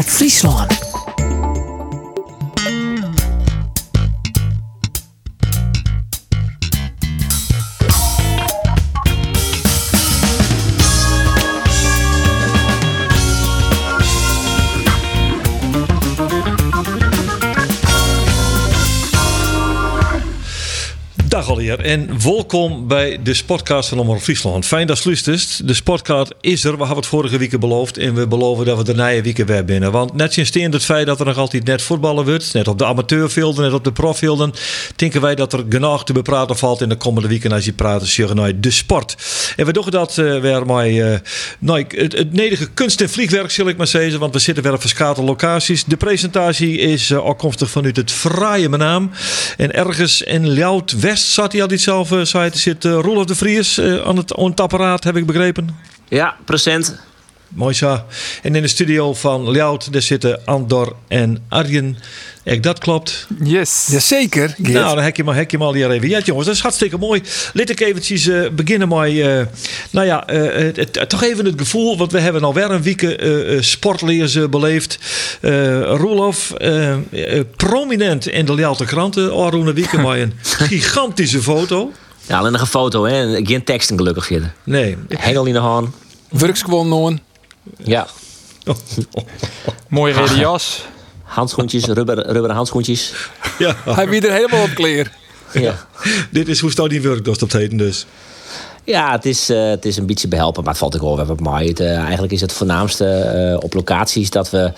Omroep Friesland. En welkom bij de Sportcast van Omroep Friesland. Fijn dat luistert. De Sportcast is er. We hebben het vorige week beloofd en we beloven dat we de nieuwe weken weer binnen. Want net sinds het feit dat er nog altijd net voetballen wordt, net op de amateurvelden, net op de profvelden, denken wij dat er genoeg te bepraten valt in de komende weken als je praat over naar de sport. En we doen dat uh, weer met uh, nou, het, het nedige kunst- en vliegwerk, zal ik maar zeggen, want we zitten weer op verschillende locaties. De presentatie is uh, afkomstig vanuit het fraaie naam. En ergens in Ljout West zat hij zelf, uh, zei het, zit uh, Roelof de Vries uh, aan, het, aan het apparaat, heb ik begrepen. Ja, procent. Mooi zo. En in de studio van Ljout, daar zitten Andor en Arjen. Ik dat klopt. Yes. Jazeker. Nou, dan hek je maar, hek je maar al hier even. Ja, jongens, dat is hartstikke mooi. Laat ik eventjes uh, beginnen met, uh, nou ja, uh, het, het, toch even het gevoel, want we hebben alweer een week sportleers beleefd. Roelof, prominent in de Ljouwte kranten, Arroene Wieken, maar een gigantische foto. Ja, alleen nog een foto, hè. Geen teksten gelukkig verder. Nee. Hengel in de hand. Works gewoon Ja. Mooie rode jas. Handschoentjes, rubber, rubberen handschoentjes. Ja. Hij biedt er helemaal op kleer. Ja. Dit is hoe staat die werkdost op het heden dus. Ja, het is, uh, het is een beetje behelpen, maar het valt ook wel wat mooi. Het, uh, eigenlijk is het voornaamste uh, op locaties dat we...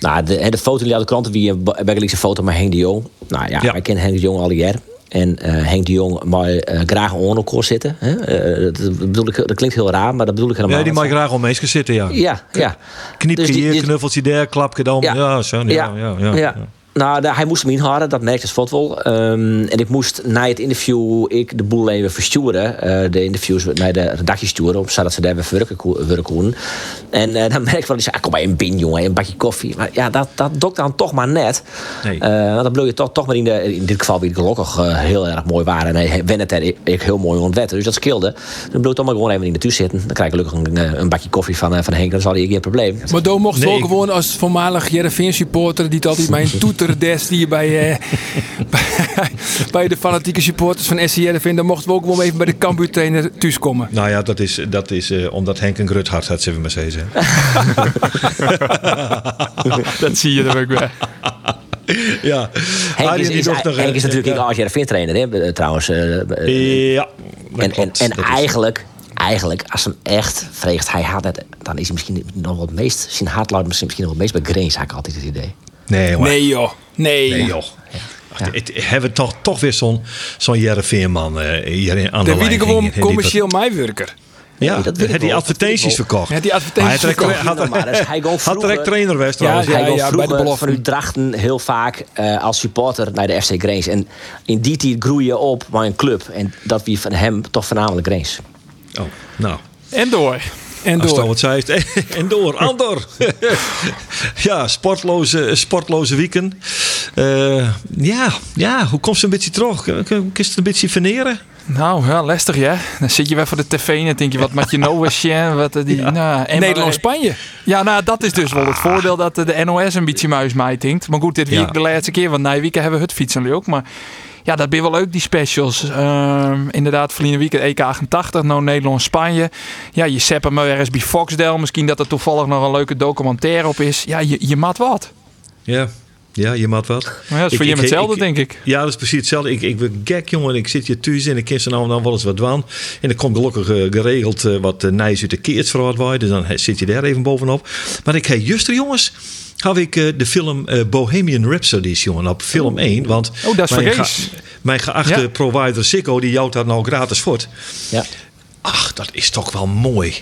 Nou, de, de foto die uit de kranten, wie een foto met Henk de Jong. Nou ja, ja. wij kennen Henk de Jong al jaar. En uh, Henk de Jong mag uh, graag een zitten. Hè? Uh, dat, bedoel ik, dat klinkt heel raar, maar dat bedoel ik helemaal Ja, die mag graag om zitten, ja. Ja, ja. Kniepje dus hier, knuffeltje daar, klapje dan. Ja, ja, zo, ja, ja, ja. Nou, de, hij moest me inhouden, dat merkte Svot wel. Um, en ik moest na het interview ik de boel even versturen. Uh, de interviews naar de redactie sturen, zodat ze daar weer werken konden. En uh, dan merk ik wel, die zei, kom maar een bin, jongen, een bakje koffie. Maar ja, dat, dat dokt dan toch maar net. Nee. Uh, want dan bleef je toch, toch maar in, de, in dit geval weer gelukkig heel erg mooi waren. En hij wende het ik heel mooi ontwetten. Dus dat skilde. Dan bleef toch maar gewoon even in de tuin zitten. Dan krijg ik gelukkig een, een bakje koffie van, van Henk. Dan zal hij geen probleem. Maar dan mocht nee, wel gewoon als voormalig Jereveen supporter, die het altijd mijn toeter des die je bij, uh, bij, bij de fanatieke supporters van SCR vindt, dan mochten we ook wel even bij de Cambuur trainer thuis komen. Nou ja, dat is, dat is uh, omdat Henk een grut hart had, zullen we maar zeggen. dat zie je er ook. Ja, Henk is, is, nog, Henk is natuurlijk ja. als je trainer, hè, trouwens. Uh, ja, en, en, en eigenlijk, eigenlijk, als hem echt vreegt, hij had het, dan is hij misschien nog wat meest, zijn hart misschien nog wat meest bij Grains, ik altijd het idee. Nee, hoor. Nee, joh. Nee, nee joh. Ja. Het, hebben we toch, toch weer zo'n zo'n Jere Veerman uh, hier aan de, de lijn. De gewoon commercieel mijwerker. Ja, nee, dat hij die advertenties verkocht. Ja, die advertenties verkocht. Had, had, dus hij had direct trainer geweest ja, trouwens. ja, hij ja, vroeger bij de van Utrechten heel vaak uh, als supporter naar de FC Grains. En in die tijd groei je op bij een club. En dat wie van hem toch voornamelijk Grains. Oh, nou. En door. En door. Als wat zei en door. Andor. ja, sportloze, sportloze weekend. Uh, ja, ja, hoe komt ze een beetje terug? Kun je het een beetje verneren? Nou, ja, lastig ja. Dan zit je weer voor de tv en dan denk je, wat maak je nou eens, wat die, ja. nou, Nederland-Spanje. Ja, nou, dat is dus wel het voordeel dat de NOS een beetje muis mij denkt. Maar goed, dit week ja. de laatste keer, want na week hebben we het fietsen ook. Maar ja, dat ben wel leuk, die specials. Uh, inderdaad, verleden week EK 88, nou Nederland-Spanje. Ja, je zet hem ergens bij Foxdel. Misschien dat er toevallig nog een leuke documentaire op is. Ja, je, je maat wat. Ja, ja, je maat wat. Maar ja, dat is voor je hetzelfde, denk ik. Ja, dat is precies hetzelfde. Ik, ik ben gek, jongen. Ik zit hier thuis en ik ken ze nou dan wel eens wat dwan. En er komt gelukkig uh, geregeld uh, wat uh, nijs uit de keerts voor Dus dan zit je daar even bovenop. Maar ik heb juster, jongens had ik uh, de film uh, Bohemian Rhapsody, jongen, op film 1. Want oh, dat is mijn, ge mijn geachte ja. provider Sikko, die jouwt daar nou gratis voort. Ja. Ach, dat is toch wel mooi.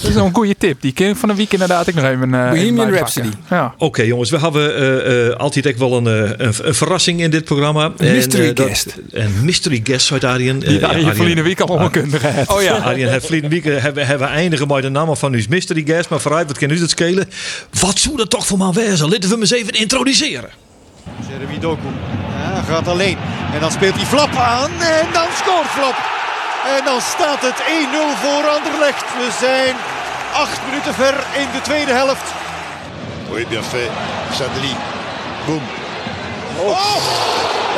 Dat is een goede tip. Die ken van een week inderdaad ik nog even. Uh, Bohemian Rhapsody. Ja. Oké, okay, jongens, we hebben uh, uh, altijd echt wel een, een, een, verrassing in dit programma. Een mystery en, guest. Een mystery guest uit Arjen. Ja, Arjen verleden week al onkundig Oh ja, Arjen, het verleden week hebben, hebben we eindigen met de naam van uw mystery guest. Maar vooruit, wat kan u dat schelen? Wat zou dat toch voor maar wezen? Laten we hem eens even introduceren. Jeremy Doku ja, gaat alleen. En dan speelt hij Flap aan en dan scoort Flap. En dan staat het 1-0 voor Anderlecht. We zijn acht minuten ver in de tweede helft. Oui, bien fait. Chadli. Boum. Oh, oh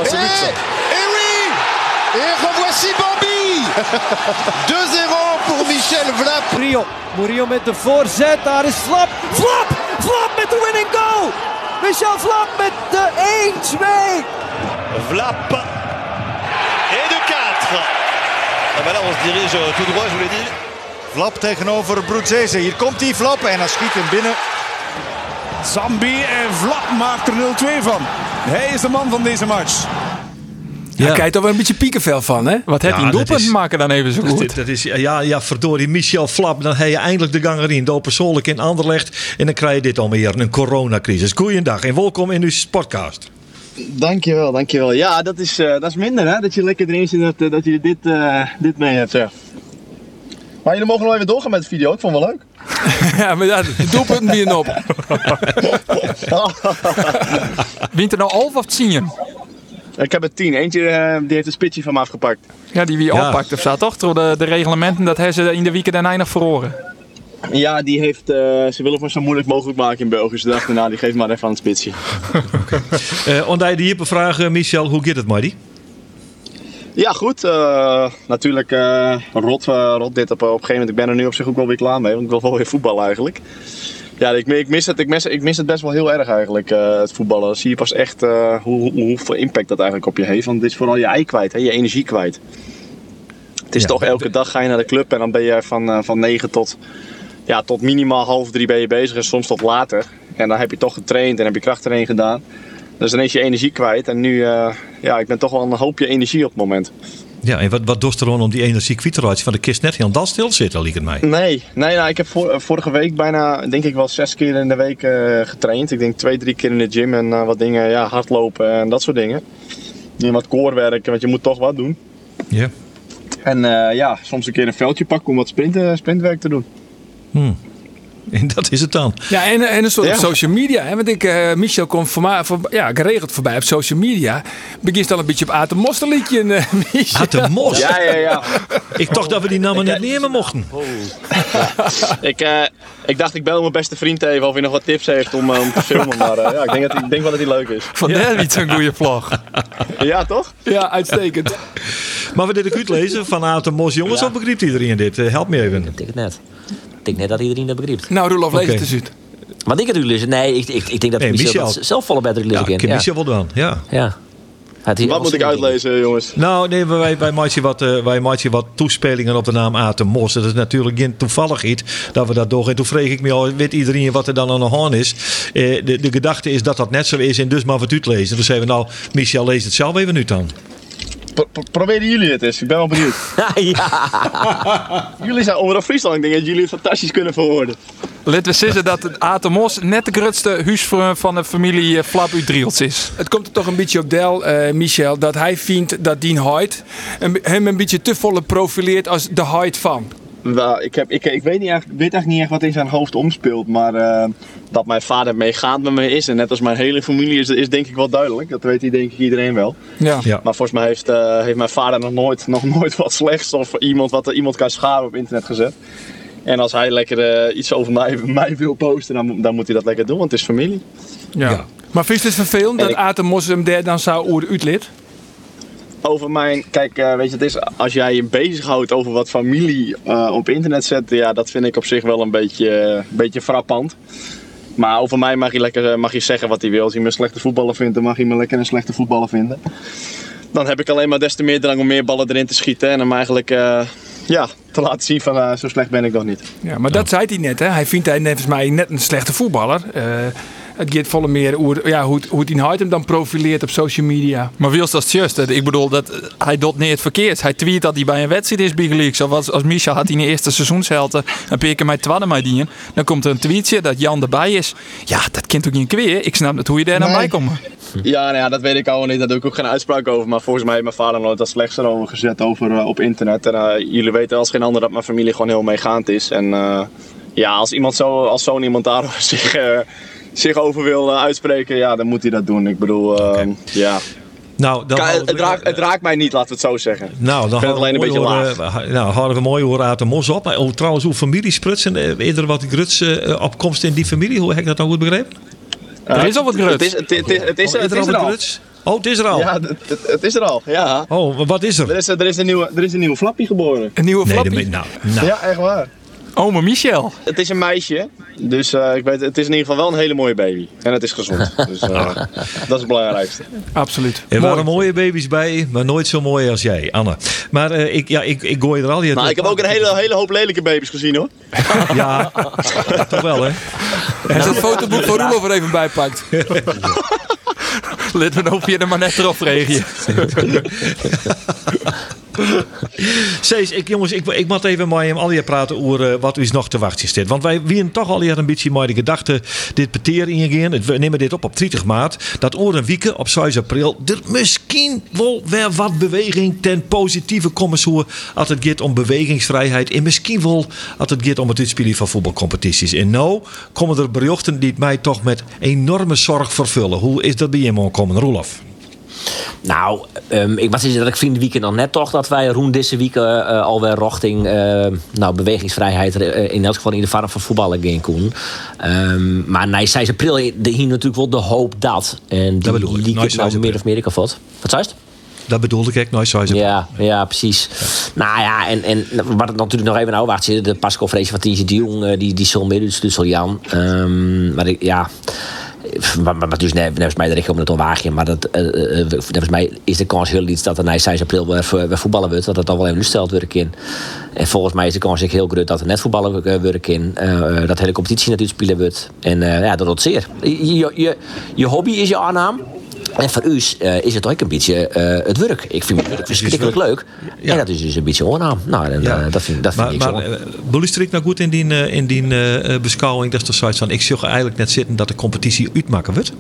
et, et oui Et revoici Bambi 2-0 pour Michel Vlap. Murillo. Murillo met de voorzet. Daar is Flap. Flap! Flap met de winning goal! Michel Flap met de 1-2. Vlap. Et de 4. Ah ben là, on se dirige tout droit, je vous l'ai dit. Flap tegenover Broedzeze. Hier komt die Flap en hij schiet hem binnen. Zambi en Vlap maakt er 0-2 van. Hij is de man van deze match. Ja. Daar kijk je toch wel een beetje piekenvel van, hè? Wat heb je ja, een doelpunt maken dan even zo goed? Dat, dat is, ja, ja, verdorie, Michel Flap. Dan heb je eindelijk de gang erin. Door persoonlijk in Anderlecht. En dan krijg je dit alweer, een coronacrisis. Goeiedag en welkom in uw podcast. Dankjewel, dankjewel. Ja, dat is, uh, dat is minder, hè? Dat je lekker erin zit dat, dat je dit, uh, dit mee hebt, ja. Maar jullie mogen nog even doorgaan met de video. Ik vond het wel leuk. ja, maar ja, de doelpunten binnen op. Wint er nou half of tien? Ik heb er tien. Eentje uh, die heeft een spitsje van me afgepakt. Ja, die wie ja. oppakt of zo, toch? Door de, de reglementen, dat hebben ze in de weekend daarna nog verloren. Ja, die heeft, uh, ze willen het zo moeilijk mogelijk maken in België. Ze dachten, nou, die geeft maar even aan het spitsje. okay. uh, die hier vragen, Michel, hoe gaat het, Marty? Ja, goed. Uh, natuurlijk uh, rot, rot dit op, op een gegeven moment. Ik ben er nu op zich ook wel weer klaar mee, want ik wil wel weer voetballen eigenlijk. Ja, ik, ik, mis het, ik, mis, ik mis het best wel heel erg eigenlijk, het voetballen. Dan zie je pas echt hoe, hoe, hoeveel impact dat eigenlijk op je heeft. Want dit is vooral je ei kwijt, hè, je energie kwijt. Het is ja, toch elke dag ga je naar de club en dan ben je van, van 9 tot, ja, tot minimaal half drie ben je bezig en soms tot later. En dan heb je toch getraind en heb je kracht erin gedaan. Dus dan is je energie kwijt. En nu, uh, ja, ik ben toch wel een hoopje energie op het moment. Ja, en wat, wat doet er dan om die energie kwijt te raken? Van de kist net helemaal stil zitten, liep het mij. Nee, nee nou, ik heb vorige week bijna, denk ik wel zes keer in de week uh, getraind. Ik denk twee, drie keer in de gym en uh, wat dingen, ja, hardlopen en dat soort dingen. En wat koorwerk, want je moet toch wat doen. Ja. Yeah. En ja, soms een keer een veldje pakken om wat sprint, sprintwerk te doen. Hmm. En dat is het dan. Ja, en, en een soort ja. social media. Hè? Want ik, uh, Michel komt voor mij, voor, ja, geregeld voorbij op social media. Begint al een beetje op Aten Mosterliedje. Uh, Aten Mos? Ja, ja, ja. ik dacht dat we die namen net nemen mochten. Oh. ik, uh, ik dacht, ik bel mijn beste vriend even of hij nog wat tips heeft om, om te filmen. Maar ja, ik denk, dat, ik denk wel dat hij leuk is. Van ja. niet zo'n goede vlog. ja, toch? Ja, uitstekend. maar we dit ook lezen van Aten Mos. Jongens, ja. of begrijpt iedereen dit? help me even. Ik denk het net. Ik denk net dat iedereen dat begrijpt. Nou, Roelof, lees het eens uit. Want ik het u lezen? Nee, ik, ik, ik denk dat nee, Michel, Michel. zelf volle beter lezen ja, kan. Ja, Michel wel doen, ja. Ja. Wat moet ik uitlezen, jongens? Nou, nee, wij, wij, maken wat, uh, wij maken wat toespelingen op de naam Aten Mos. Dat is natuurlijk geen toevalligheid dat we dat doen. En toen vreeg ik me al, weet iedereen wat er dan aan de hand is? Uh, de, de gedachte is dat dat net zo is en dus maar wat uitlezen. Dus zeiden we nou, Michel, lees het zelf even nu dan. Pro proberen jullie het eens. Ik ben wel benieuwd. ja. jullie zijn over Friesland. Ik denk dat jullie het fantastisch kunnen verwoorden. Laten we zeggen dat het Atemos net de grootste huis van de familie Flap Udriels is. Het komt er toch een beetje op Del, uh, Michel, dat hij vindt dat Dien Hoyt hem een beetje te volle profileert als de Hoyt van. Nou, ik, heb, ik, ik, weet niet echt, weet eigenlijk niet echt wat in zijn hoofd omspeelt. Maar uh, dat mijn vader meegaand met me is. En net als mijn hele familie is, is denk ik wel duidelijk. Dat weet hij denk ik iedereen wel. Ja. ja. Maar volgens mij heeft, uh, heeft mijn vader nog nooit, nog nooit wat slechts of iemand wat iemand kan schaden op internet gezet. En als hij lekker uh, iets over mij, mij wil posten, dan, dan moet hij dat lekker doen, want het is familie. Ja. ja. Maar vind je het vervelend dat ik... Aten Moslim der dan zou oer uitlid? Over mijn. Kijk, uh, weet je, het is als jij je bezighoudt over wat familie uh, op internet zet, ja, dat vind ik op zich wel een beetje, uh, beetje frappant. Maar over mij mag je, lekker, mag je zeggen wat hij wil. Als hij me een slechte voetballer vindt, dan mag hij me lekker een slechte voetballer vinden. Dan heb ik alleen maar des te meer drang om meer ballen erin te schieten. En hem eigenlijk ja, te laten zien van zo slecht ben ik nog niet. Ja, maar dat zei hij net. Hè? Hij vindt hij net mij net een slechte voetballer. Het gaat volle meer hoe, ja, hoe, hoe hij hem dan profileert op social media. Maar Wils, dat is juist. Ik bedoel, dat, hij doet niet het verkeerd. Hij tweet dat hij bij een wedstrijd is bij League. Zoals als Michel had hij in de eerste seizoenshelte een paar keer met twadden mij dienen. Dan komt er een tweetje dat Jan erbij is. Ja, dat kent ook niet kweer. Ik snap niet hoe je daar nee. naar bij komt. Ja, nou ja, dat weet ik al niet. Daar doe ik ook geen uitspraak over. Maar volgens mij heeft mijn vader nooit dat slechts erover gezet over, uh, op internet. En uh, jullie weten als geen ander dat mijn familie gewoon heel meegaand is. En uh, ja, als iemand zo, als zo'n iemand daar zich zich over wil uitspreken, ja, dan moet hij dat doen. Ik bedoel, uh, okay. ja. Nou, dan het, het, raakt, het raakt mij niet, laten we het zo zeggen. Nou, dan ik vind het alleen een beetje horen, laag. nou, houden we mooi hoe de mos op. Maar, oh, trouwens, hoe familiesprutsen, uh, eerder wat gruts uh, opkomst in die familie, hoe heb ik dat nou goed begrepen? er is al wat gruts. Het is, het, het, het, het is, oh, het is er al. Gruts? Oh, het is er al. Ja, het, het, is er al. Ja. Oh, wat is er? Er is, er is, een, nieuwe, er is een nieuwe flappie geboren. Een nieuwe nee, flappie? Nou, nou. Ja, echt waar. Oh, maar Michel. Het is een meisje, dus uh, ik weet, het is in ieder geval wel een hele mooie baby. En het is gezond, dus uh, dat is het belangrijkste. Absoluut. Er waren mooie baby's bij, maar nooit zo mooi als jij, Anne. Maar uh, ik, ja, ik, ik gooi er al je. Nou, ik heb ook een hele, hele hoop lelijke baby's gezien hoor. ja, toch wel hè. Hij is het fotoboek van Roelof er even bijpakt. We nou via de maar net erop reageren. Cees, ik, jongens, ik, ik moet even met hem al praten over uh, wat is nog te wachten staat. Want wij wieren toch al een beetje met de gedachte dit peteer ingaan. We nemen dit op op 30 maart. Dat oor een week op 6 april er misschien wel weer wat beweging ten positieve komen zo als het gaat om bewegingsvrijheid. En misschien wel als het gaat om het uitspelen van voetbalcompetities. En nou komen er berichten die mij toch met enorme zorg vervullen. Hoe is dat bij je komen, Roelof? Nou, um, ik was dat ik vind weekend dan net toch dat wij Roen deze week uh, alweer richting uh, nou, bewegingsvrijheid uh, in elk geval in de vorm van voetballen gaan kon. Um, maar nee, 6 april hier natuurlijk wel de hoop dat. En die, dat bedoel ik. nice nou meer of meer kapot. Wat zei het? Dat bedoelde ik, nooit nice Ja, ja, precies. Ja. Nou ja, en, en wat het natuurlijk nog even nou wacht zit, de pasconferentie van Tientje de Jong, die, die zal midden, dus Jan. Um, maar ik, ja maar, maar dus volgens mij ik om het onwaagje, maar dat, uh, uh, volgens mij is de kans heel iets dat er na 6 april weer, voetballen wordt, dat het dan wel even gesteld wordt in. En volgens mij is de kans heel groot dat er net voetballen wordt in, dat hele competitie natuurlijk spelen wordt. En ja, dat is zeer. Je, je, je hobby is je aanname. En voor u uh, is het ook een beetje uh, het werk. Ik vind het werk verschrikkelijk leuk. Ja. En dat is dus een beetje onaam. Nou, en, ja. uh, dat vind, dat vind maar, ik maar, zo. beluister ik nou goed in die, in die beschouwing dat er zoiets van... ik zag eigenlijk net zitten dat de competitie uitmaken wordt?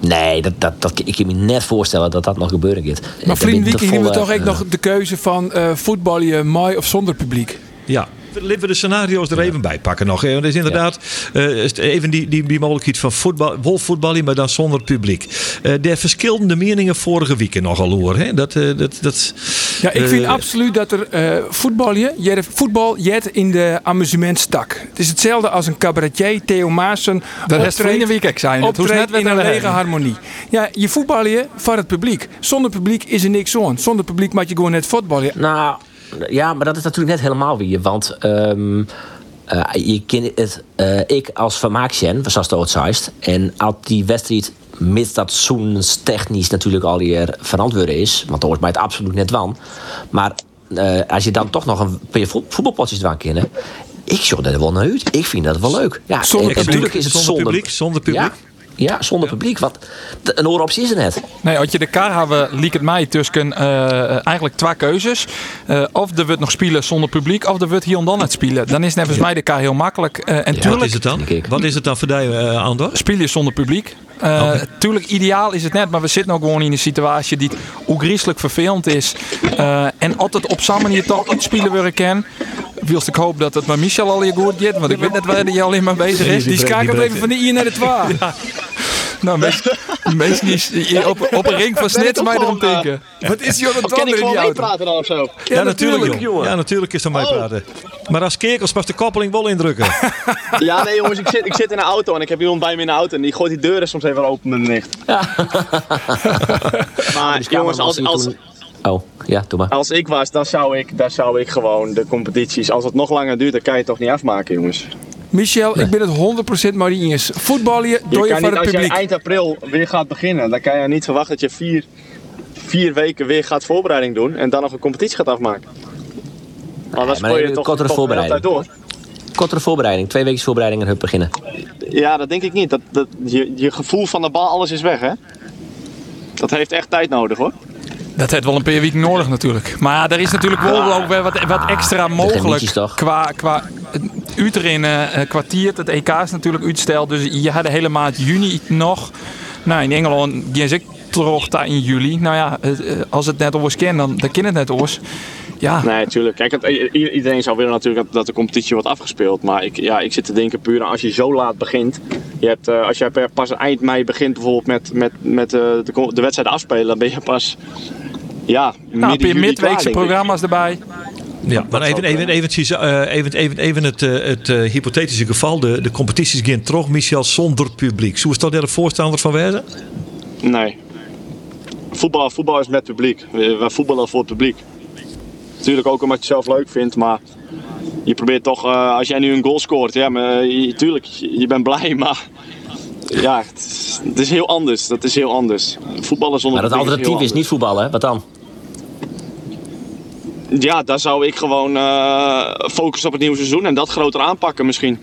Nee, dat, dat, dat, ik kan me net voorstellen dat dat nog gebeuren gaat. Maar vriend, wie hebben we toch echt nog de keuze van voetbal je mooi of zonder publiek? Ja, Laten we de scenario's er even bij pakken nog. Want is inderdaad uh, even die, die, die mogelijkheid van voetbal, wolfvoetballen, maar dan zonder publiek. Uh, de verschillende meningen vorige week nogal hoor. Hè? Dat, uh, dat, dat, ja, ik vind absoluut dat er voetbal, je, voetbal jet in de amusementstak. Het is hetzelfde als een cabaretier, Theo Maassen. Dat is de week ik zijn. Het net in een lege harmonie. Ja, je voetbal je voor het publiek. Zonder publiek is er niks aan. Zonder publiek mag je gewoon net voetballen. Nou, ja, maar dat is natuurlijk net helemaal weer. Want um, uh, je kent het, uh, ik als vermaakjen, zoals het ooit. En als die wedstrijd, mits dat zoens technisch natuurlijk al hier verantwoord is. Want dat hoort mij het absoluut net van. Maar uh, als je dan toch nog een paar voetbalpotjes eraan kennen. Ik zou dat wel naar uit. Ik vind dat wel leuk. Ja, zonder natuurlijk is het zonder, zonder publiek. Zonder publiek. Ja, ja, zonder publiek. Want een ooroptie is er net. Nee, als je de kaart hebben, liep het mij tussen uh, eigenlijk twee keuzes. Uh, of er wordt nog spelen zonder publiek, of er wordt hier en dan het spelen. Dan is volgens mij de kaart heel makkelijk. Uh, en ja, tuurlijk, wat is het dan? Wat is het dan voor die, uh, Andor? Spelen zonder publiek. Uh. Tuurlijk, ideaal is het net, maar we zitten ook gewoon in een situatie die hoe griezelig vervelend is. Uh, en altijd op zo'n manier toch iets spelen willen kennen. Wilst ik hoop dat het maar Michel al hier goed gaat, want ik weet net waar hij alleen maar bezig is. Die schakelt even van de 1 naar de 2. Nou, meest niet op, op een ring van snits mij erom denken. Wat is Jordan dan in die auto? praten dan of zo? Ja, ja natuurlijk, jongen. Ja, natuurlijk is er mij praten. Maar als kerkels pas de koppeling wel indrukken. ja, nee jongens, ik zit, ik zit in een auto en ik heb iemand bij me in de auto en die gooit die deuren soms even open met dicht. Ja. maar jongens, als, als, Oh, ja, doe maar. Als ik was, dan zou ik, dan zou ik gewoon de competities, als het nog langer duurt, dan kan je het toch niet afmaken, jongens. Michel, nee. ik ben het 100% Mariniers. Voetbal je, door je, je voor het als publiek. Als je eind april weer gaat beginnen, dan kan je niet verwachten dat je vier, vier weken weer gaat voorbereiding doen en dan nog een competitie gaat afmaken. Maar dan speel je toch, kortere toch voorbereiding. door. Kortere voorbereiding, twee weken voorbereiding en hup beginnen. Ja, dat denk ik niet. Dat, dat, je, je gevoel van de bal, alles is weg hè. Dat heeft echt tijd nodig hoor. Dat heeft wel een paar weken nodig natuurlijk. Maar er is natuurlijk wel ook weer wat, wat extra mogelijk qua, qua uur erin uh, kwartier. Het EK is natuurlijk uitgesteld. Dus je had de hele maand juni nog. Nou, in Engeland gaan ze terug daar in juli. Nou ja, als het net oors kan, dan, dan kan het net oors. Ja. Nee, natuurlijk. Kijk, het, iedereen zou willen natuurlijk dat de competitie wordt afgespeeld. Maar ik, ja, ik zit te denken puur als je zo laat begint. Je hebt, uh, als je pas eind mei begint bijvoorbeeld met, met, met uh, de, de wedstrijden afspelen, dan ben je pas ja, nou, heb je midweekse programma's erbij. Ja, maar even, even, even, even, even, even het, het hypothetische geval. De, de competities gaan terug, Michel, zonder publiek. Zou je daar de voorstander van wezen? Nee. Voetbal, voetbal is met publiek. Wij voetballen voor het publiek. Natuurlijk ook omdat je het zelf leuk vindt, maar je probeert toch, uh, als jij nu een goal scoort, ja, maar, tuurlijk, je bent blij, maar ja, het is, het is, heel anders. Dat is heel anders. Voetballen zonder Maar dat alternatief is, is, niet voetballen, hè? Wat dan? Ja, daar zou ik gewoon uh, focussen op het nieuwe seizoen en dat groter aanpakken misschien.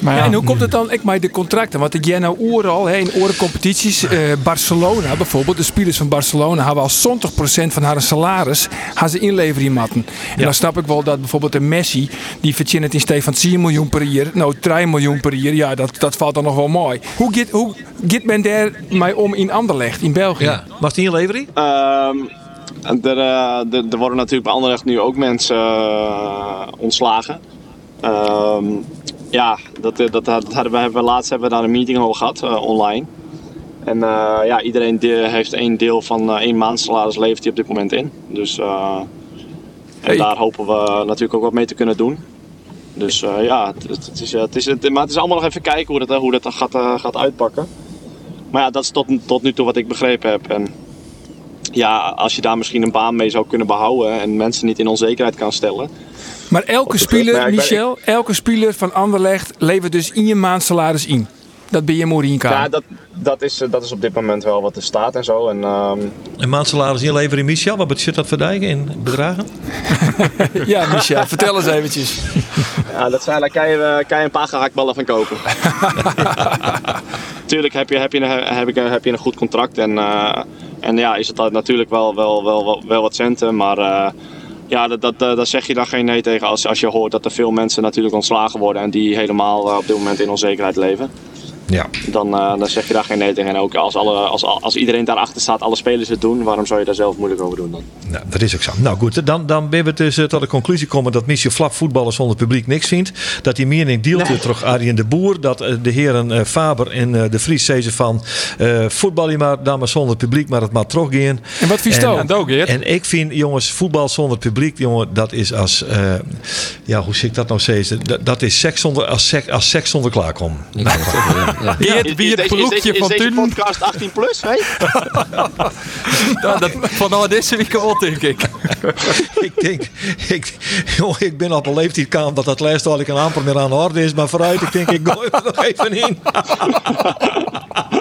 Maar ja, en hoe komt het dan ik met de contracten? Want ik jij nou oren al, in oren competities. Uh, Barcelona bijvoorbeeld, de spelers van Barcelona hebben al 70% van haar salaris gaan ze inleveren in matten. En dan snap ik wel dat bijvoorbeeld een Messi, die verdient het in steeds van 10 miljoen per jaar, nou 3 miljoen per jaar, ja, dat, dat valt dan nog wel mooi. Hoe gaat, hoe gaat men daar mij om in Anderlecht, in België? Ja. Mag die inlevering? Um, er, uh, er, worden natuurlijk bij Anderlecht nu ook mensen uh, ontslagen. Um, ja, dat, eh, dat, dat hadden we, hebben we laatst hebben we daar een meeting over gehad, online. En uh, ja, iedereen heeft één deel van uh, één maand salaris levert hij op dit moment in. Dus uh, en daar hopen we natuurlijk ook wat mee te kunnen doen. Dus ja, het, het, is, het, is, het, maar het is allemaal nog even kijken hoe dat, hoe dat gaat, gaat uitpakken. Maar ja, dat is tot, tot nu toe wat ik begrepen heb. En ja, als je daar misschien een baan mee zou kunnen behouden en mensen niet in onzekerheid kan stellen maar elke speler, Michel, elke speler van Anderlecht levert dus in je maand salaris in. Dat ben je Morinka. Ja, dat, dat, is, dat is op dit moment wel wat er staat en zo. En, um... Een maandsalaris inleveren in Michel, wat betekent dat voor Dijken in bedragen? ja, Michel, vertel eens eventjes. Ja, dat zijn, daar kan je, kan je een paar gehaktballen van kopen. Tuurlijk heb je, heb, je, heb, je, heb je een goed contract en, uh, en ja, is het natuurlijk wel, wel, wel, wel, wat centen, maar... Uh, ja, dat, dat, dat zeg je dan geen nee tegen als, als je hoort dat er veel mensen natuurlijk ontslagen worden en die helemaal op dit moment in onzekerheid leven. Ja. Dan, uh, dan zeg je daar geen nee tegen. En ook als, alle, als, als iedereen daarachter staat, alle spelers het doen, waarom zou je daar zelf moeilijk over doen dan? Nou, dat is ook zo. Nou goed, dan, dan ben we dus uh, tot de conclusie komen dat Michel Flap voetballen zonder publiek niks vindt. Dat die mening deelt nee. terug Arjen de Boer. Dat uh, de heren Faber en de Vries zeggen van voetbal je maar dan maar zonder publiek, maar het maar teruggaan. En wat vies en, en ik vind, jongens, voetbal zonder publiek, jongen, dat is als, ja, hoe zie ik dat nou steeds? Dat, dat is seks zonder, als, seks, als seks zonder klaarkomen. Ja. Wie het broekje van Tuin. podcast 18 plus, hè? ja, dat, van nou deze week wel, denk ik. ik denk, ik, joh, ik ben op een leeftijd kan dat dat lijst al ik een amper meer aan de orde is, maar vooruit, ik denk, ik gooi er nog even in.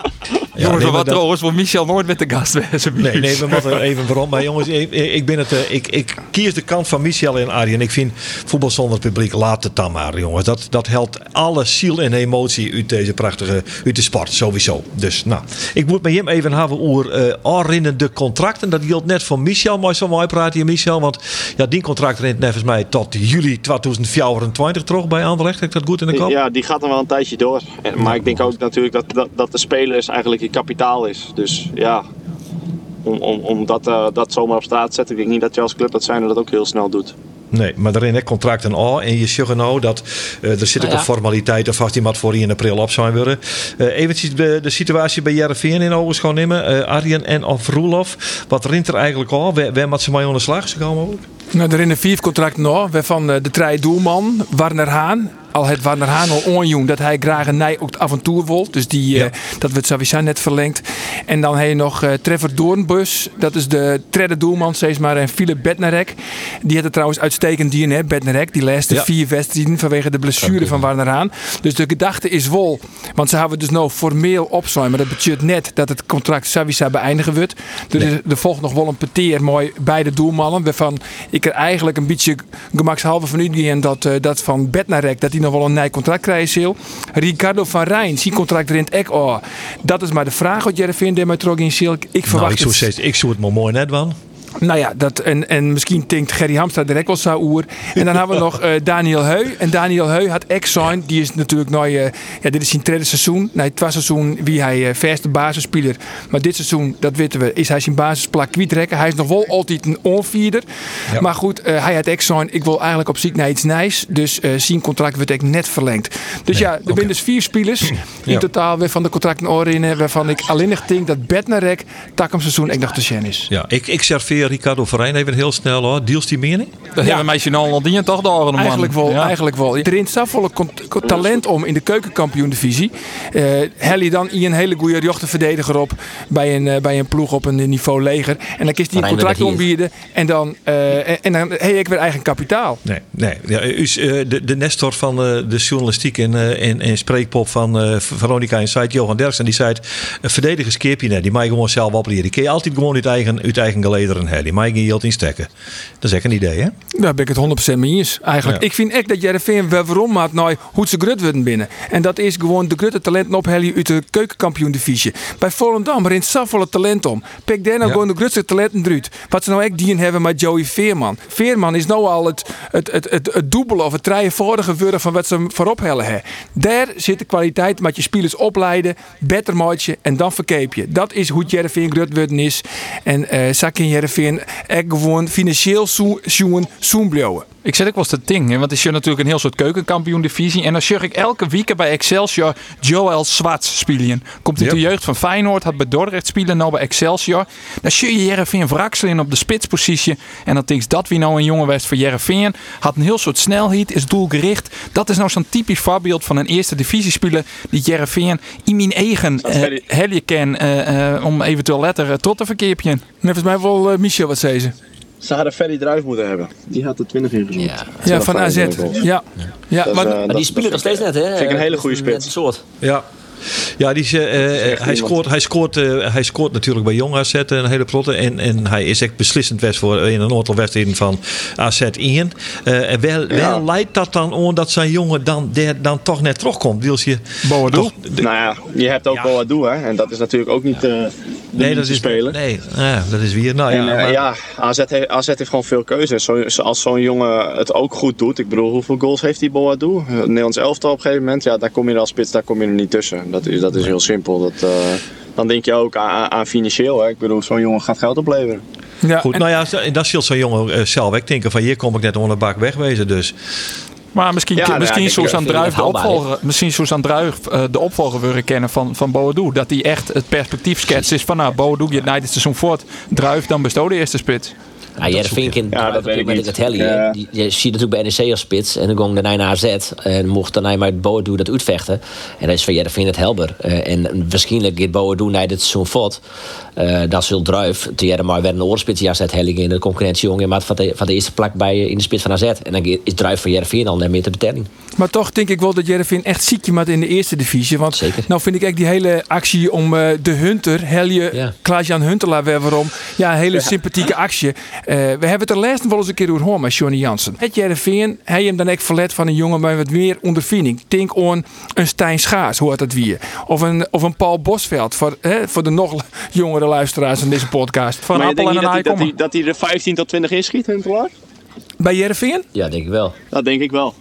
Ja, jongens, nee, wat dat... trouwens, voor Michel nooit met de gast. Nee, nee, we moeten even waarom. Maar jongens, ik, ik, ben het, ik, ik kies de kant van Michel en Arjen. Ik vind voetbal zonder publiek, laat het dan maar, jongens. Dat, dat helpt alle ziel en emotie uit deze prachtige, uit de sport, sowieso. Dus, nou, ik moet met hem even hebben over uh, de contracten. Dat geldt net voor Michel, maar zo mooi praat hier, Michel. Want ja, die contract rent volgens mij tot juli 2024 terug bij Anderlecht. Heb ik dat goed in de kop? Ja, die gaat dan wel een tijdje door. Maar ik denk ook natuurlijk dat, dat, dat de spelers eigenlijk kapitaal is. Dus ja, om, om, om dat, uh, dat zomaar op straat te zetten, ik denk niet dat je als club dat zijn dat ook heel snel doet. Nee, maar daarin heb contracten al. En je zegt nou dat uh, er zit ook ja. een formaliteit of als die mat voor in april op zijn worden. Uh, eventjes de, de situatie bij Jereveen in ogen gewoon nemen. Uh, Arjen en of Roelof. Wat rint er eigenlijk al? Waar, waar moet ze mee aan de slag? Ze komen ook? Nou, er in de vier contract nog. Waarvan de drie doelman, Warner Haan, al het Warner Haan al onjoen dat hij graag een nij ook avontuur wil. Dus die, ja. uh, dat wordt sowieso net verlengd. En dan heb je nog uh, Trevor Doornbus. Dat is de derde doelman, steeds maar. En Philip Bednarek. Die had het trouwens uitstekend die hè, Bednarek. Die laatste ja. vier wedstrijden vanwege de blessure okay. van Warner Haan. Dus de gedachte is wel, want ze hebben dus nou formeel opzijn. Maar dat betekent net dat het contract sowieso beëindigen wordt. Dus nee. er volgt nog wel een peteer mooi bij de doelmannen. Waarvan ik er eigenlijk een beetje gemakshalve van uitgaan dat, uh, dat van Bednarek, dat hij nog wel een nieuw contract krijgen Ricardo van Rijn, zijn contract rent ook oh, Dat is maar de vraag wat jij vindt met Trogin Silk. Ik verwacht nou, ik, zou het... ik zou het maar mooi net van. Nou ja, dat, en, en misschien denkt Gerry Hamstra direct wel oer. En dan hebben we nog uh, Daniel Heu. En Daniel Heu had ex zijn. Die is natuurlijk nou, uh, ja, dit is zijn tweede seizoen. Nee, het was seizoen wie hij uh, verste basisspeler. Maar dit seizoen, dat weten we, is hij zijn basisplak kwijtrekken. Hij is nog wel altijd een onvierder. Ja. Maar goed, hij had ex zijn. Ik wil eigenlijk op ziek naar iets nijs. Dus zijn contract werd ik net verlengd. Dus nee, ja, er okay. dus vier spelers. In totaal weer van de contracten oren waarvan ik alleen nog denk dat Bednarek takom seizoen ik nog te zien is. Ja, ik, ik serveer Ricardo Verijn even heel snel hoor. Deals die mening? Dat ja. hebben meisje al die toch de man. Eigenlijk wel, ja. eigenlijk wel. Er is zoveel talent om in de keukenkampioen divisie. Uh, hel je dan een hele goede jochtenverdediger op bij een, uh, bij een ploeg op een niveau leger. En dan kiest hij een contract ombieden. En dan, uh, en dan heb ik weer eigen kapitaal. Nee, nee. Ja, u is de, de Nestor van de journalistiek en, en, en spreekpop van Veronica en site Johan Derksen. Die zei: verdedigers keep je net. Die mag je gewoon zelf opleren. Die kun je altijd gewoon uit eigen, uit eigen gelederen Die mag je niet in stekken. Dat is echt een idee, hè? Daar ben ik het 100% mee eens. Eigenlijk. Ja. Ik vind echt dat Jereveen wel waarom maakt nou hoe ze grut worden binnen. En dat is gewoon de grutte talenten ophellen uit de keukenkampioen divisie. Bij Volendam rent zoveel talent om. Pik daar nou ja. gewoon de grutste talenten eruit. Wat ze nou echt die hebben met Joey Veerman. Veerman is nou al het, het, het, het, het dubbele of het drievoudige worden van wat ze voorop hellen hebben. Daar zit de kwaliteit met je spelers opleiden, beter maatje en dan verkeep je. Dat is hoe Jereveen grut worden is. En uh, Sakin Echt gewoon financieel zoen zoen Ik zet ook wel eens te ding, want het is natuurlijk een heel soort keukenkampioen divisie. En dan zag ik elke week bij Excelsior Joel Zwarts spelen. Komt uit yep. de jeugd van Feyenoord, had bij Dordrecht spelen, nou bij Excelsior. Dan zie je Jereveen wrakselen op de spitspositie. En dan denk dat wie nou een jongen was voor Jereveen. Had een heel soort snelheid, is doelgericht. Dat is nou zo'n typisch voorbeeld van een eerste divisiespeler die Jereveen in mijn eigen uh, helje ken uh, uh, om eventueel letter tot te verkeerpje. Volgens mij wel Michel wat zei ze. Ze hadden Ferry eruit moeten hebben. Die had de 20 ingezocht. Ja, ja van AZ. Ja, ja. maar, uh, maar die spelen nog steeds net, hè? Vind ik een hele goede spits. soort. Ja. Ja, die, uh, hij, scoort, hij, scoort, uh, hij scoort natuurlijk bij Jong AZ een hele plotte. En, en hij is echt beslissend best voor in een aantal wedstrijden van AZ in. Uh, en wel, ja. wel leidt dat dan om dat zijn jongen dan, der, dan toch net terugkomt? Wils je Boadu? Nou ja, je hebt ook ja. Boadu, hè. En dat is natuurlijk ook niet... Ja. Nee, dat is spelen. Nee, ja, dat is weer. Nou, en, ja, maar... ja AZ, heeft, AZ heeft gewoon veel keuzes. Zo, als zo'n jongen het ook goed doet. Ik bedoel, hoeveel goals heeft die Boadu? Nederlands elftal op een gegeven moment. Ja, daar kom je als spits, daar kom je er niet tussen. Dat is, dat is heel simpel. Dat, uh, dan denk je ook aan, aan financieel. Hè. Ik bedoel, zo'n jongen gaat geld opleveren. Ja, Goed, en... nou ja, dat zult zo'n jongen uh, zelf ik denken van hier kom ik net onder de bak wegwezen. Dus maar misschien, ja, nou, misschien Susan Druif de opvolger, misschien uh, de opvolger willen kennen van, van Boadu. Dat hij echt het perspectief schetst is van nou, Boadu je het seizoen voort. Druif dan bestoot de eerste spits. Ja, Jervin ja, dat weet ik met het heli. Ja. Je ziet natuurlijk bij NEC als spits. En dan ging daarna naar AZ. En mocht daarna maar het Boadu dat uitvechten. En dat is van Jervin het helder. Uh, en waarschijnlijk gaat Boadu naar dit seizoen voort. Uh, dat zult druif. Jaren maar werd een oorspits AZ helling in de concurrentie jongen. Maar van de, van de eerste plak bij in de spits van AZ. En dan is druif van Jervin al net meer te betelling. Maar toch denk ik wel dat Jervin echt ziekje maakt in de eerste divisie. Want Zeker. nou vind ik echt die hele actie om uh, de Hunter, Helje, ja. Klaas-Jan Hunter weer waarom. Ja, een hele ja. sympathieke actie. Uh, we hebben het er laatst wel eens een keer over gehoord met Johnny Jansen. Het Jervin, hij hem dan echt verlet van een jongen met wat meer ondervinding. Denk aan een Stijn Schaars, hoe het weer. Of een, of een Paul Bosveld, voor, hè, voor de nog jongere luisteraars van deze podcast. Van maar Appel en een dat, hij, dat, hij, dat hij er 15 tot 20 inschiet, Huntelaar? Bij Jervin? Ja, denk ik wel. Dat denk ik wel.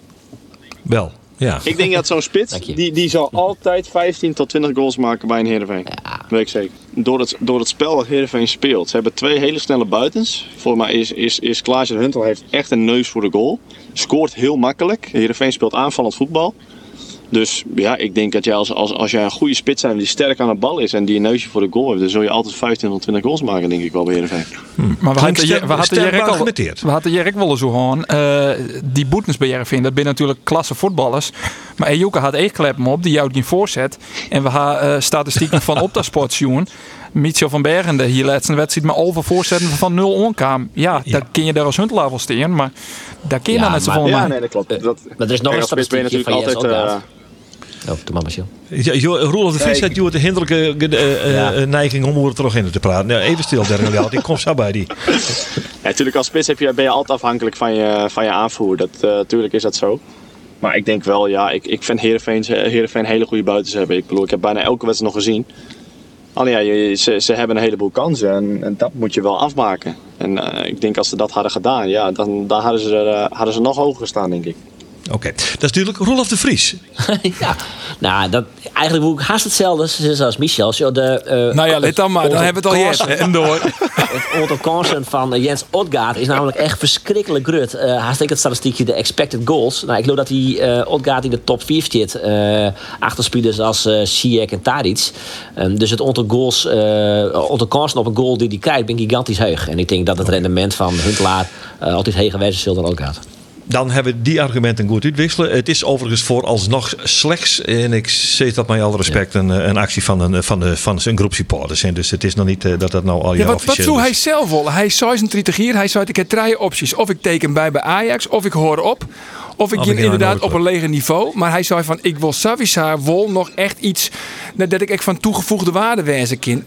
Wel. Ja. Ik denk dat zo'n spits, die, die zal altijd 15 tot 20 goals maken bij een Heerenveen. Ja. Weet ik zeker. Door het, door het spel dat Heerenveen speelt. Ze hebben twee hele snelle buitens. Voor mij is, is, is Klaas Huntel heeft echt een neus voor de goal. Scoort heel makkelijk. Heerenveen speelt aanvallend voetbal. Dus ja, ik denk dat jij als, als, als jij een goede spits bent die sterk aan de bal is en die een neusje voor de goal heeft, dan zul je altijd 15 tot 20 goals maken, denk ik wel bij Heerenveen. Hmm. Maar we hadden, we hadden Jerk al, we hadden Jerk wel zo gewoon. Uh, die boetens bij Heerenveen, dat zijn natuurlijk klasse voetballers. Maar Ejuka had echt klep op, die jouwt geen voorzet. En we hebben uh, statistieken van Optasport zien. Michel van Bergen hier laatste wedstrijd maar over voorzetten van 0 onkwam. Ja, ja, dan kun je daar als huntelaar wel staan, maar daar kun je ja, dan met z'n Ja, nee, dat klopt. Dat, maar er is nog een statistiekje van altijd, uh, Oh, maar, Michel. Ja, Roelof de Vries had de hinderlijke uh, ja. neiging om er terug in te praten. Ja, even stil, Dergen Ik kom zo bij die. Ja, natuurlijk als spits heb je, ben je altijd afhankelijk van je, van je aanvoer. Dat, uh, natuurlijk is dat zo. Maar ik denk wel, ja, ik, ik vind Heerenveen, Heerenveen hele goede buitens hebben. Ik bedoel, ik heb bijna elke wedstrijd nog gezien. Alleen ja, ze, ze hebben een heleboel kansen en, en dat moet je wel afmaken. En ik denk als ze dat hadden gedaan, ja, dan, dan hadden, ze, hadden ze nog hoger gestaan, denk ik. Oké, dat is natuurlijk Rolf de Vries. ja, nou, dat, eigenlijk moet ik haast hetzelfde als Michel. Zo de, uh, nou ja, let dan maar, dan hebben we het al eerst. En door. Het constant van uh, Jens Odgaard is namelijk echt verschrikkelijk grut. Uh, haast ik het statistiekje, de expected goals. Nou, ik geloof dat die uh, Odgaard in de top 4 zit. achter spelers als uh, Ziyech en Tadic. Um, dus het aantal goals, uh, kansen op een goal die hij krijgt, ben gigantisch heug. En ik denk dat het rendement van Huntelaar altijd heger geweest is dan Odgaard dan hebben we die argumenten goed uitwisselen. Het is overigens vooralsnog slechts, en ik zeg dat met alle respect, een, een actie van een, van, de, van een groep supporters. En dus het is nog niet uh, dat dat nou al je ja, wat, wat doet hij zelf wel? Hij is 36 hier, hij zei ik heb drie opties. Of ik teken bij bij Ajax, of ik hoor op. Of ik ging inderdaad op een lege niveau. Maar hij zei van, ik wil Savisa wol nog echt iets... dat ik echt van toegevoegde waarde wezen kind.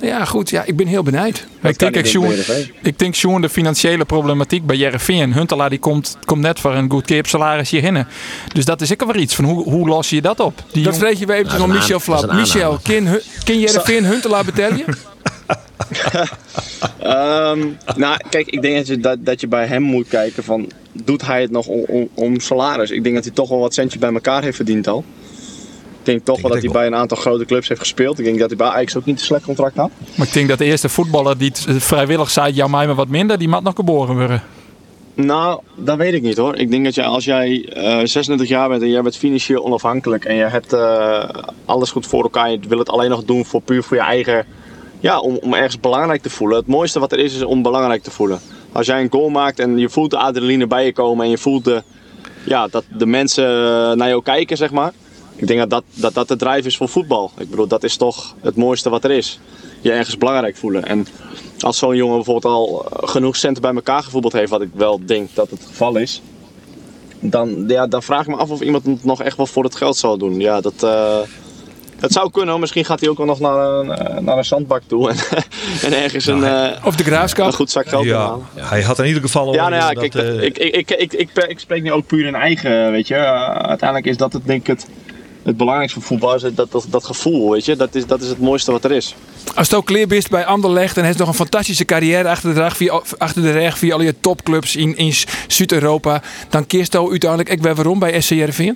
Ja, goed. Ja, ik ben heel benieuwd. Ik denk, ik, Sjoen, ik denk Sjoen de financiële problematiek bij Jereveen. Huntelaar die komt, komt net voor een goedkeep salaris hierheen. Dus dat is ik wel iets van hoe, hoe los je dat op? Die dat vreeg je weer even van Michel Flap. Michel, ken, ken Jereveen Huntelaar betalen? um, nou, kijk, ik denk dat je, dat, dat je bij hem moet kijken van... doet hij het nog om, om, om salaris? Ik denk dat hij toch wel wat centjes bij elkaar heeft verdiend al. Ik denk toch wel dat hij bij een aantal grote clubs heeft gespeeld. Ik denk dat hij bij Ajax ook niet een slecht contract had. Maar ik denk dat de eerste voetballer die vrijwillig zei... jou mij maar wat minder, die mag nog geboren worden. Nou, dat weet ik niet hoor. Ik denk dat je, als jij uh, eh, 36 jaar bent en jij bent financieel onafhankelijk en je hebt uh, alles goed voor elkaar, je wil het alleen nog doen voor puur voor je eigen ja, om, om ergens belangrijk te voelen. Het mooiste wat er is, is om belangrijk te voelen. Als jij een goal maakt en je voelt de adrenaline bij je komen en je voelt de, ja, dat de mensen naar jou kijken, zeg maar. Ik denk dat dat, dat dat de drijf is voor voetbal. Ik bedoel, dat is toch het mooiste wat er is. Je ergens belangrijk voelen. En als zo'n jongen bijvoorbeeld al genoeg centen bij elkaar gevoetbald heeft, wat ik wel denk dat het geval is. Dan, ja, dan vraag ik me af of iemand het nog echt wel voor het geld zal doen. Ja, dat... Uh, het zou kunnen, misschien gaat hij ook wel nog naar een, eh, naar een zandbak toe en, en ergens een, uh, of de graaskap. een goed zak geld ja. Hij had in ieder geval. Ja, nou ja, kijk, uh, ik, ik, ik, ik, ik, ik, spreek nu ook puur in eigen, weet je. uiteindelijk is dat het, denk ik, het, het belangrijkste voor voetbal, is dat, dat, dat gevoel, weet je. Dat is, dat is het mooiste wat er is. Als het ook bent bij Anderlecht en heeft nog een fantastische carrière achter de, rug via, achter de rug via al je topclubs in, in Zuid-Europa, dan keerst je uiteindelijk ik ben waarom bij SCRV?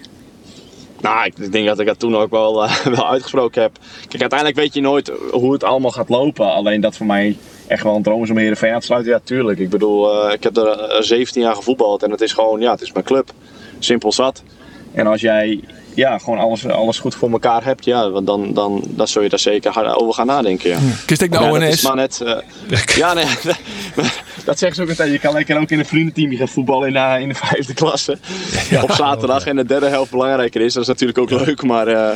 Nou, ik denk dat ik dat toen ook wel, uh, wel uitgesproken heb. Kijk, uiteindelijk weet je nooit hoe het allemaal gaat lopen. Alleen dat voor mij echt wel een droom is om Heerenveen aan te sluiten. Ja, tuurlijk. Ik bedoel, uh, ik heb er 17 eh, jaar gevoetbald en het is gewoon, ja, het is mijn club. Simpel zat. En als jij ja, gewoon alles, alles goed voor elkaar hebt, ja, dan, dan, dan zul je daar zeker over gaan nadenken. Ja. Kist ik de ONS? maar net, uh, ja, nee, dat zeggen ze ook altijd. Je kan lekker ook in een vriendenteam gaan voetballen in, uh, in de vijfde klasse. Ja, op zaterdag en de derde helft belangrijker is. Dat is natuurlijk ook leuk, maar... Uh,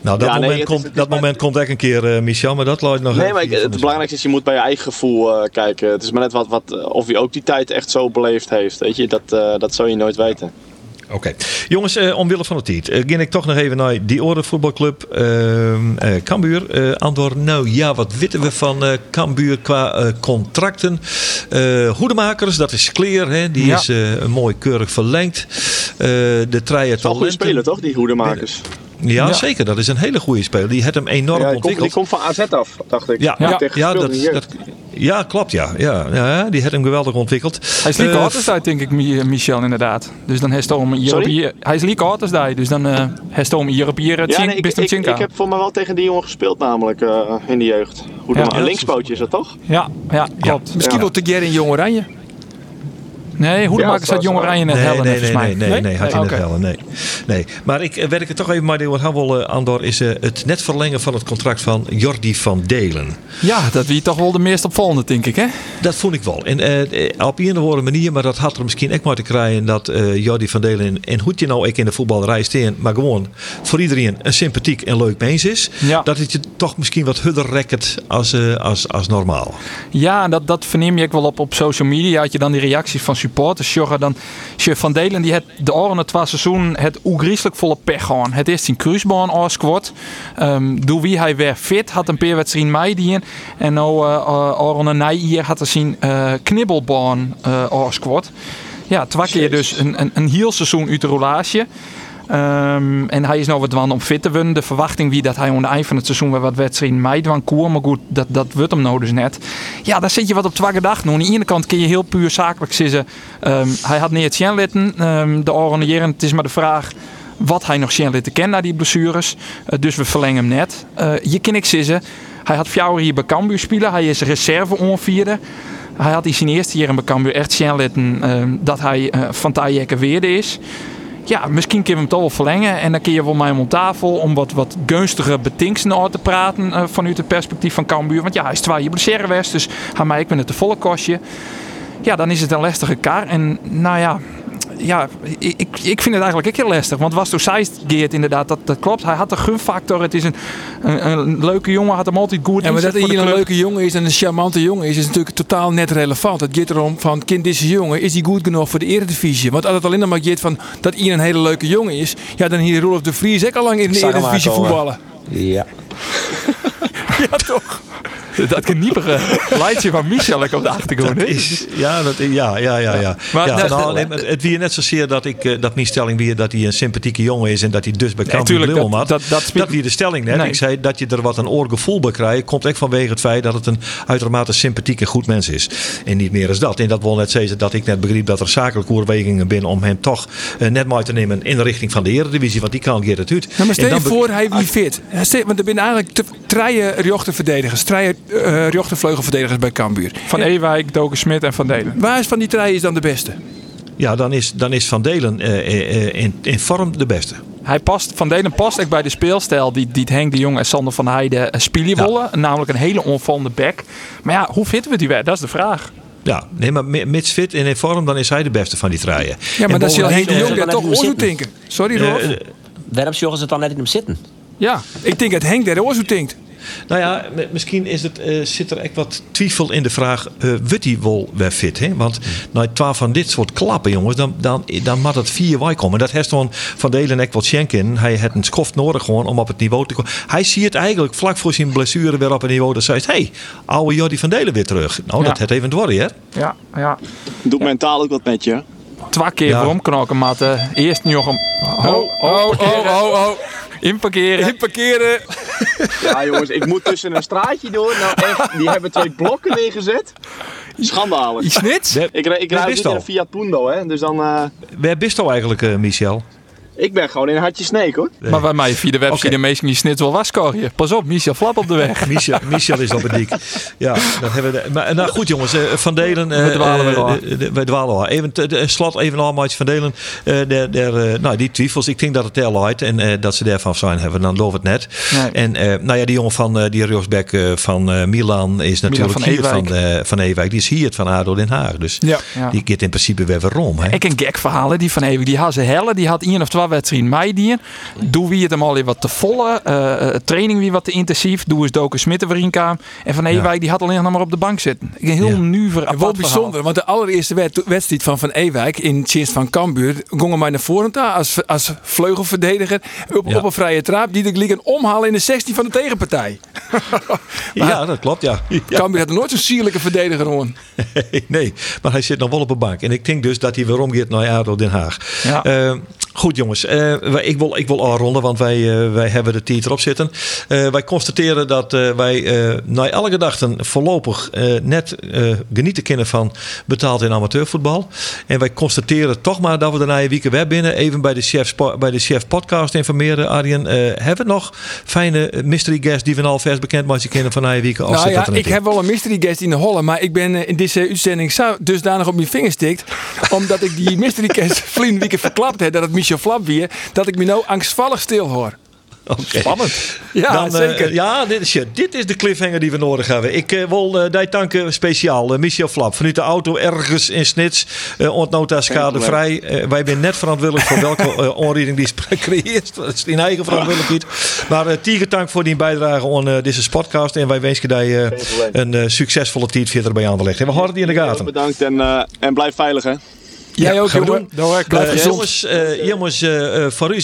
nou, dat, moment, komt, dat moment komt echt een keer, uh, Michel, maar dat looit nog Nee, maar het belangrijkste is, je moet bij je eigen gevoel uh, kijken. Het is maar net wat, wat, of je ook die tijd echt zo beleefd heeft. Weet je, dat, uh, dat zou je nooit weten. Oké. Jongens, eh, omwille van de tijd. Uh, ging ik toch nog even naar die orde voetbalclub. Uh, Cambuur. Uh, Andor, nou ja, wat weten we van Cambuur qua contracten? Hoedemakers, dat is Kleer. Hè? Die is mooi keurig verlengd. de treien talenten. goede spelen toch, die Hoedemakers? Ja, zeker. Dat is een hele goede speler. Die heeft hem enorm ja, ontwikkeld. Die komt van AZ af, dacht ik. Ja, ja, ja, dat, dat, ja klopt. Ja. Ja, ja, die heeft hem geweldig ontwikkeld. Hij is Lieke uh, uit, denk ik, Michel, inderdaad. Dus dan heeft hij om hier Hij is Lieke daar, dus dan uh, heeft hij om hier op hier ja, nee, ik, ik, ik, heb voor mij wel tegen die jongen gespeeld, namelijk uh, in de jeugd. Hoe ja, een linkspootje is dat toch? Ja, ja klopt. Misschien wel te in Jong Oranje. Nee, Hoedemakers had Jong Oranje net nee, hellen, nee, nee, nee, nee, nee, nee, had hij net hellen, nee. nee. Maar ik eh, werk er toch even maar door Hawel Andor is uh, het net verlengen van het contract van Jordi van Delen. Ja, dat wie toch wel de meest opvallende, denk ik, hè? Dat vond ik wel. En uh, op een of andere manier, maar dat had er misschien echt maar te krijgen dat Jordi van Delen en hoe je nou ik in de voetballerij steen, maar gewoon voor iedereen een sympathiek en leuk mens is. Ja. Dat het je toch misschien wat hudder rekkert als, als, als normaal. Ja, dat, dat verneem je ook wel op, op social media. Had je dan die reacties van supporters. Jorgen dan Chef van Delen die het de oren twee seizoen het oegrieselijk volle pech gewoon. Het is in kruisbaan als squad. Um, door wie hij weer fit had een paar wedstrijden meidien. En nou uh, een hier had te zien uh, knibbelbaan uh, als squad. Ja, twee keer dus een, een, een heel seizoen uit de roulatie. Ehm, en hij is nou wat dwan om fit te worden. De verwachting wie dat hij aan het eind van het seizoen weer wat wedstrijden meidwan koer. Maar goed, dat, dat wordt hem nou dus net. Ja, daar zit je wat op twee gedachten. Nou, aan de ene kant kun je heel puur zakelijk zeggen. Um, hij had niet het litten um, de jaren. Het is maar de vraag wat hij nog zien kennen na die blessures. Uh, dus we verlengen hem net. Uh, je kan ik zeggen. Hij had vier hier bij Cambuur spelen. Hij is reserve onvierde. Hij had in zijn eerste jaar in Cambuur echt zien dat hij uh, van Tajekke weerde is ja, misschien kunnen we hem toch wel verlengen. En dan kun je wel mij om tafel om wat, wat gunstige betinksingen te praten uh, vanuit het perspectief van Cambuur. Want ja, hij is twee je blessure dus hij mij ik ben het te volle kostje. Ja, dan is het een lastige kar. En nou ja, ja, ik, ik vind het eigenlijk ook heel lastig. Want was Seist Geert inderdaad, dat, dat klopt. Hij had de gunfactor. Het is een, een, een leuke jongen, had hem altijd goed Ja, maar dat hij een leuke jongen is en een charmante jongen is, is natuurlijk totaal net relevant. Het gaat erom van, kind deze jongen, is hij goed genoeg voor de eredivisie? Want als het alleen maar gaat van dat hij een hele leuke jongen is, ja, dan hier Rolf de Vries ook al lang in de eredivisie voetballen. Ja. ja, toch? dat kniepige lightje van Michel op de achtergrond. Is, ja, dat, ja, ja, ja, ja. Maar, ja, nou, nee, het wie net zozeer dat ik eh, dat mijn stelling weer dat hij een sympathieke jongen is en dat hij dus bij Cambuur nee, dat, had. Dat, dat, dat wie de stelling net. Ik zei dat je er wat een oorgevoel bij krijgt, komt echt vanwege het feit dat het een uitermate sympathieke goed mens is. En niet meer is dat. En dat wil net zeggen dat ik net begreep dat er zakelijke overwegingen binnen om hem toch uh, net maar te nemen in de richting van de Eredivisie, want die kan geert het uit. Nou, maar stel je voor hij wie fit. Want er zijn eigenlijk te, treien rechterverdedigers, treien uh, rechtervleugelverdedigers bij Cambuur. Van Ewijk, Doken Smit en Van Delen. Waar is van die treien is dan de beste? Ja, dan is, dan is Van Delen uh, in, in vorm de beste. Hij past, Van Delen past ook bij de speelstijl die, die Henk de Jong en Sander van Heijden spelen willen. Namelijk een hele onvallende back. Maar ja, hoe fit we die weer? Dat is de vraag. Ja, nee, maar mits fit en in vorm, dan is hij de beste van die treien. Ja, maar dat is Henk de Jong daar toch oorzoek denken. Sorry, Rolf. Uh, Waarom zorgen ze het dan net in hem zitten? Ja, ik denk dat Henk daar oorzoek denkt. Nou ja, misschien is het, uh, zit er echt wat twijfel in de vraag: uh, wordt hij wel weer fit? Hè? Want nou, twaalf van dit soort klappen, jongens, dan, dan, dan moet het vier wij komen. Dat heeft gewoon Van Delen echt wat schenken. Hij heeft een skoft nodig gewoon om op het niveau te komen. Hij ziet het eigenlijk vlak voor zijn blessure weer op een niveau dat zegt: hé, hey, oude Jordi van Delen weer terug. Nou, dat het even worden, hè? Ja, ja. Doet mentaal ook wat met je. Twee keer ja. omknokken, matten. Eerst nog een. Oh, oh, oh, oh, oh. Inparkeren. Inparkeren. Ja, jongens, ik moet tussen een straatje door. Nou, echt, die hebben twee blokken neergezet. Schandalig. Iets nits? Ik, ik rijd niet in een Fiat Punto, hè. Dus dan... Uh... Waar bist al eigenlijk, uh, Michel? Ik ben gewoon in hartje sneek hoor. Maar bij mij via de website okay. de meesten die snit wel was je. Pas op, Michel flap op de weg. Michel, Michel is op het dik. Ja, dat hebben we. De, maar nou goed jongens, uh, Van Delen. Uh, we dwalen weer al. We dwalen al. Even de, slot even al Van Delen. Uh, der, der, nou die twijfels, ik denk dat het tel uit en dat ze daarvan zijn hebben. Dan loopt het net. Nee. En nou ja, die jongen van die Rosbeck van Milan is natuurlijk Milan van hier van, van Ewijk. Die is hier van ADO Den Haag. Dus ja. die gaat in principe weer waarom. Ik een gek verhalen die van Ewijk. Die had ze helle. Die had één of twee wedstrijden meidien. Doe wie het hem al wat te volle. Uh, training wie wat te intensief. Doe eens Doken Smitten En Van Ewijk ja. die had alleen nog maar op de bank zitten. Een heel ja. nuver apart Wel bijzonder, want de allereerste wedstrijd van Van Ewijk in Chist van Cambuur gingen mij naar voren als, als vleugelverdediger op, op een vrije trap die de liegen omhalen in de 16 van de tegenpartij. ja, dat klopt, ja. ja. Cambuur had nooit zo'n sierlijke verdediger gewoon. nee, maar hij zit nog wel op een bank. En ik denk dus dat hij weer omgeeft naar ADO Den Haag. Ja. Uh, goed jongens, uh, ik wil, ik wil afronden, want wij, uh, wij hebben de tijd erop zitten. Uh, wij constateren dat wij na alle gedachten voorlopig net genieten kunnen van betaald in amateurvoetbal. En wij constateren toch maar dat we daarna een week web binnen even bij de chef, bij de chef podcast informeren. Arjen, hebben we nog fijne mystery guests die we al vers bekend maken kennen van een week? Nou ja, ik heb wel een mystery guest in de holle, maar ik ben in deze uitzending zo dusdanig op mijn vingers stikt, omdat ik die mystery guest vlien week verklapt heb dat het Michel Flap weer, dat ik me nou angstvallig stil hoor. Okay. Spannend. Ja, Dan, zeker. Uh, ja, dit is, dit is de cliffhanger die we nodig hebben. Ik uh, wil uh, die tanken speciaal. Michel Flap, vanuit de auto ergens in Snits. Uh, ontnota schadevrij. wij zijn net verantwoordelijk voor welke onreding die is creëert. Dat is in eigen verantwoordelijkheid. Maar Tiger dank voor die bijdrage aan deze podcast. En wij wensen je een succesvolle tijd verder bij aan te leggen. we houden die in de gaten. Bedankt en, en blijf veilig hè. Jij ja, ook, jongen. Blijf jongens, uh, jongens uh, voor u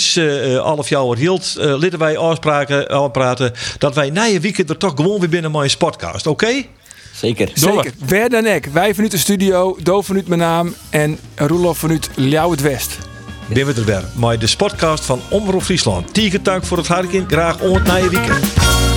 half jaar hield, uh, litten wij afspraken, afpraten dat wij na je weekend er toch gewoon weer binnen mijn podcast, oké? Okay? Zeker. Zeker. Wer dan ik. Wij vanuit de studio, Doof vanuit mijn naam en Roelof vanuit Ljouw het West. ben we er weer. Maar de podcast van Omroep Friesland. Tiegetank voor het harken. Graag ooit naar je weekend.